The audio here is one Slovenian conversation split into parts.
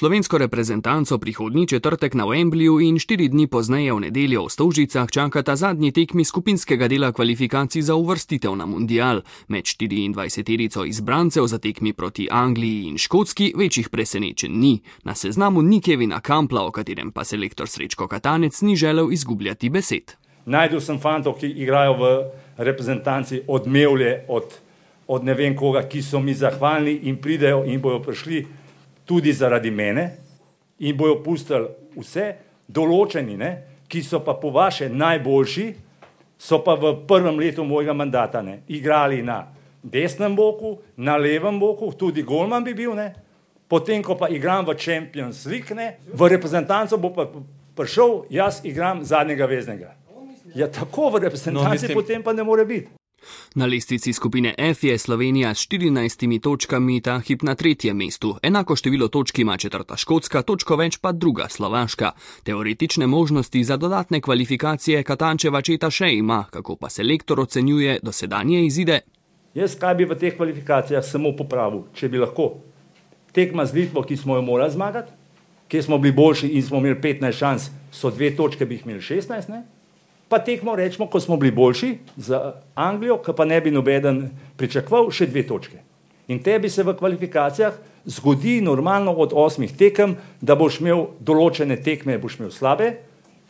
Slovensko reprezentanco prihodnji četrtek na Wembleyu in štiri dni pozneje v nedeljo v Stovžicah čakata zadnji tekmi skupinskega dela kvalifikacij za uvrstitev na mundial. Med 24-terico izbrancev za tekmi proti Angliji in Škotski večjih presenečenj ni. Na seznamu ni Kevina Kampla, o katerem pa selektor Srečko Katanec ni želel izgubljati besed. Najdel sem fantov, ki igrajo v reprezentanci odmevlje od, od ne vem koga, ki so mi zahvalni in pridejo in bojo prišli tudi zaradi mene in bojo pustili vse, določeni, ne, ki so pa po vaše najboljši, so pa v prvem letu mojega mandata ne, igrali na desnem boku, na levem boku, tudi Golman bi bil, ne, potem ko pa igram v Champions League, ne, v reprezentanco bo pa prišel, jaz igram zadnjega veznega. Ja, tako v reprezentanci no, mislim... potem pa ne more biti. Na lestvici skupine F je Slovenija s 14 točkami ta hip na tretjem mestu, enako število točk ima četrta Škotska, točko več pa druga Slovaška. Teoretične možnosti za dodatne kvalifikacije Katančeva četa še ima, kako pa selektor ocenjuje dosedanje izide. Jaz kaj bi v teh kvalifikacijah samo popravil, če bi lahko. Tekma z Litvo, ki smo jo morali zmagati, kjer smo bili boljši in smo imeli 15 šans, so dve točke, bi jih imeli 16. Ne? Pa tekmo, rečemo, ko smo bili boljši za Anglijo, ki pa ne bi nobeden pričakoval, še dve točke. In tebi se v kvalifikacijah zgodi normalno od osmih tekem, da boš imel določene tekme, boš imel slabe.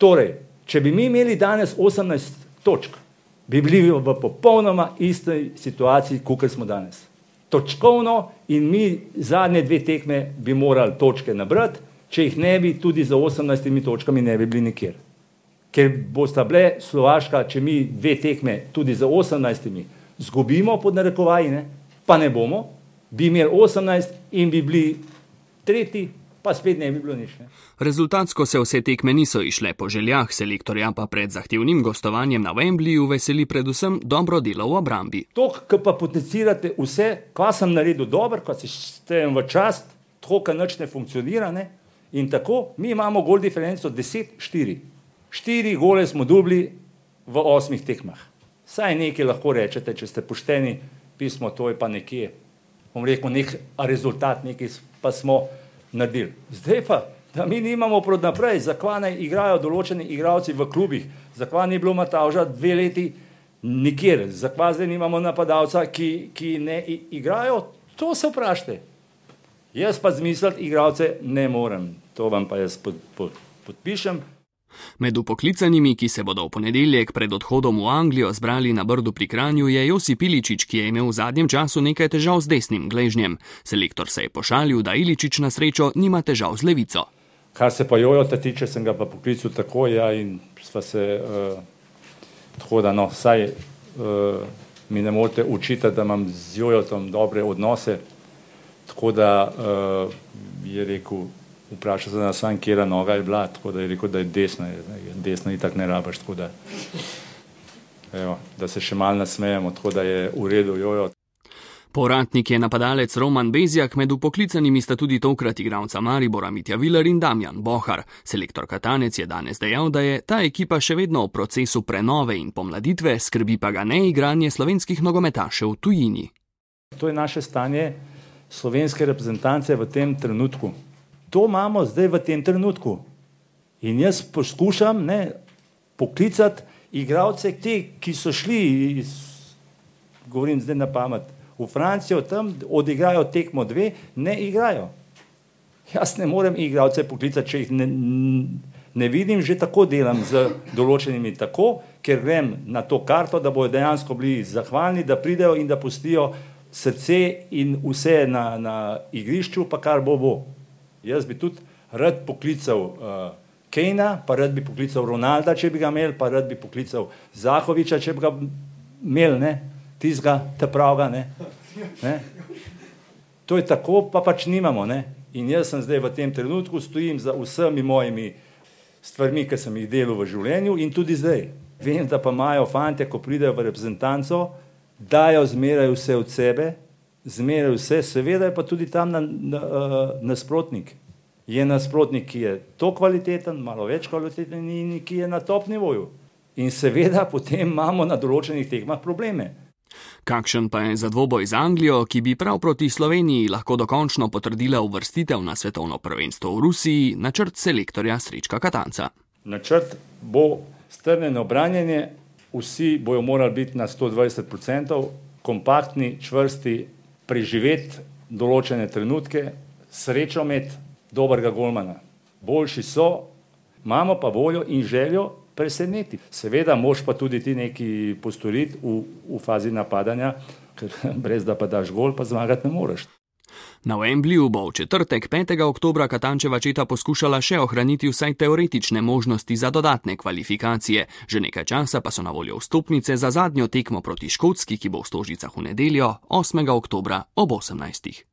Torej, če bi mi imeli danes 18 točk, bi bili v popolnoma isti situaciji, kot smo danes. Točkovno in mi zadnje dve tekme bi morali točke nabrati, če jih ne bi, tudi za 18 točkami ne bi bili nikjer ker bosta bile Slovaška, če mi dve tekme tudi za 18, zgubimo pod narekovaji, ne? pa ne bomo, bi imeli 18 in bi bili tretji, pa spet ne bi bilo nič. Ne? Rezultatsko se vse tekme niso išle po željah, selektorja pa pred zahtevnim gostovanjem na Wembleyju veseli predvsem dobro delo v obrambi. To, kar pa potencirate vse, kva sem naredil dobro, kva se štejem v čast, to, kar nič ne funkcionira, ne? in tako mi imamo gol diferenco 10-4. Štiri gole smo dubli v osmih tekmah. Saj nekaj lahko rečete, če ste pošteni, pismo to je pa nekje. Bom rekel, nek rezultat, nekaj pa smo naredili. Zdaj pa, da mi nimamo prod naprej, zakaj ne igrajo določeni igralci v klubih, zakaj ni bilo Matavža dve leti nikjer, zakaj zdaj nimamo napadalca, ki, ki ne igrajo, to se vprašajte. Jaz pa zmisliti igralce ne morem, to vam pa jaz pod, pod, podpišem. Med upoklicanimi, ki se bodo v ponedeljek pred odhodom v Anglijo zbrali na Brdu pri Kranju, je Josip Iličič, ki je imel v zadnjem času nekaj težav z desnim gležnjem. Selektor se je pošalil, da Iličič na srečo nima težav z levico. Kar se pa jojo tiče, sem ga pa poklical tako, ja, in sva se uh, tako, da no, saj uh, mi ne morete učiti, da imam z jojotom dobre odnose, tako da uh, je rekel, vprašal sem nas, kje noga je bila, tako da je rekel, da je desna, je desna in tako ne rabaš, tako da, evo, da se še mal nasmejemo, tako da je v redu jojo. Poratnik je napadalec Roman Bezjak, med upoklicanimi sta tudi tokrat igralca Maribora Mitja Viler in Damjan Bohar. Selektor Katanec je danes dejal, da je ta ekipa še vedno v procesu prenove in pomladitve, skrbi pa ga ne igranje slovenskih nogometašev v tujini. To je naše stanje slovenske reprezentance v tem trenutku to imamo zdaj v tem trenutku. In jaz poskušam ne, poklicati igralce, te, ki so šli, iz, govorim zdaj na pamet, v Francijo, tam odigrajo tekmo dve, ne igrajo. Jaz ne morem igralce poklicati, če jih ne, ne vidim, že tako delam z določenimi tako, ker grem na to karto, da bodo dejansko bili zahvalni, da pridejo in da pustijo srce in vse na, na igrišču, pa kar bo bo. Jaz bi tudi rad poklical uh, Kejna, pa rad bi poklical Ronalda, če bi ga imel, pa rad bi poklical Zahoviča, če bi ga imel, ne, tizga, te pravga, ne. ne. To je tako, pa pač nimamo, ne. In jaz sem zdaj v tem trenutku, stojim za vsemi mojimi stvarmi, ki sem jih delal v življenju in tudi zdaj. Vem, da pa imajo fante, ko pridejo v reprezentanco, dajo zmeraj vse od sebe, zmeraj vse, seveda je pa tudi tam na, na, uh, nasprotnik. Je nasprotnik, ki je to kvaliteten, malo več kvaliteten in ki je na top nivoju. In seveda potem imamo na določenih tekmah probleme. Kakšen pa je za dvoboj z Anglijo, ki bi prav proti Sloveniji lahko dokončno potrdila uvrstitev na svetovno prvenstvo v Rusiji, načrt selektorja Srečka Katanca? Načrt bo strnjeno branjenje, vsi bojo morali biti na 120%, kompaktni, čvrsti, preživeti določene trenutke, srečo imeti, dobrega golmana. Boljši so, imamo pa voljo in željo preseneti. Seveda, moš pa tudi ti nekaj postoriti v, v fazi napadanja, ker brez da pa daš gol, pa zmagati ne moreš. Na Wembleyju bo v četrtek 5. oktober Katančeva četa poskušala še ohraniti vsaj teoretične možnosti za dodatne kvalifikacije, že nekaj časa pa so na voljo vstopnice za zadnjo tekmo proti Škotski, ki bo v Stožicah v nedeljo 8. oktober ob 18.